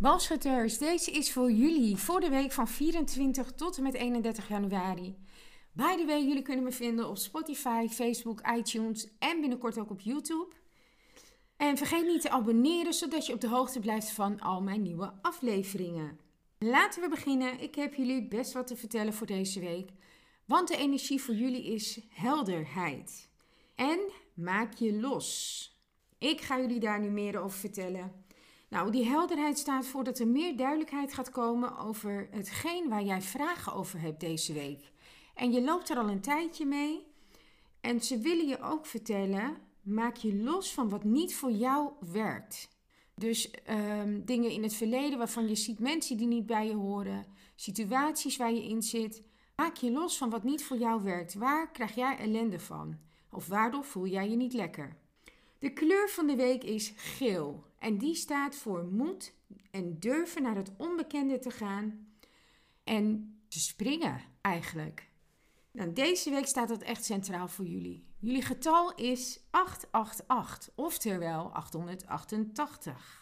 Balschutters, deze is voor jullie voor de week van 24 tot en met 31 januari. By the way, jullie kunnen me vinden op Spotify, Facebook, iTunes en binnenkort ook op YouTube. En vergeet niet te abonneren, zodat je op de hoogte blijft van al mijn nieuwe afleveringen. Laten we beginnen. Ik heb jullie best wat te vertellen voor deze week. Want de energie voor jullie is helderheid. En maak je los. Ik ga jullie daar nu meer over vertellen. Nou, die helderheid staat voor dat er meer duidelijkheid gaat komen over hetgeen waar jij vragen over hebt deze week. En je loopt er al een tijdje mee. En ze willen je ook vertellen: maak je los van wat niet voor jou werkt. Dus um, dingen in het verleden waarvan je ziet mensen die niet bij je horen, situaties waar je in zit. Maak je los van wat niet voor jou werkt. Waar krijg jij ellende van? Of waardoor voel jij je niet lekker? De kleur van de week is geel en die staat voor moed en durven naar het onbekende te gaan en te springen eigenlijk. Nou, deze week staat dat echt centraal voor jullie. Jullie getal is 888, oftewel 888.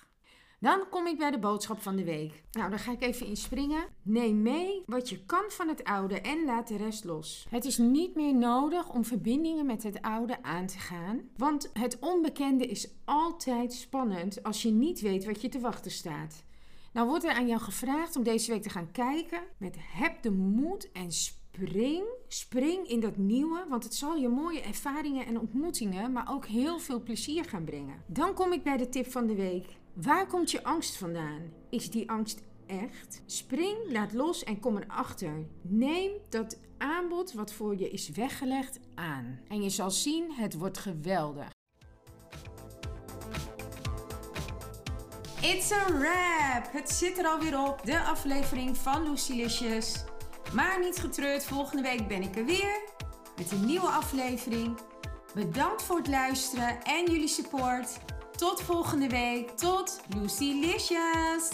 Dan kom ik bij de boodschap van de week. Nou, daar ga ik even inspringen. Neem mee wat je kan van het oude en laat de rest los. Het is niet meer nodig om verbindingen met het oude aan te gaan, want het onbekende is altijd spannend als je niet weet wat je te wachten staat. Nou wordt er aan jou gevraagd om deze week te gaan kijken met heb de moed en spring, spring in dat nieuwe, want het zal je mooie ervaringen en ontmoetingen, maar ook heel veel plezier gaan brengen. Dan kom ik bij de tip van de week. Waar komt je angst vandaan? Is die angst echt? Spring, laat los en kom erachter. Neem dat aanbod wat voor je is weggelegd aan. En je zal zien, het wordt geweldig. It's a wrap! Het zit er alweer op, de aflevering van Lucilicious. Maar niet getreurd, volgende week ben ik er weer met een nieuwe aflevering. Bedankt voor het luisteren en jullie support. Tot volgende week. Tot Lucy Licious.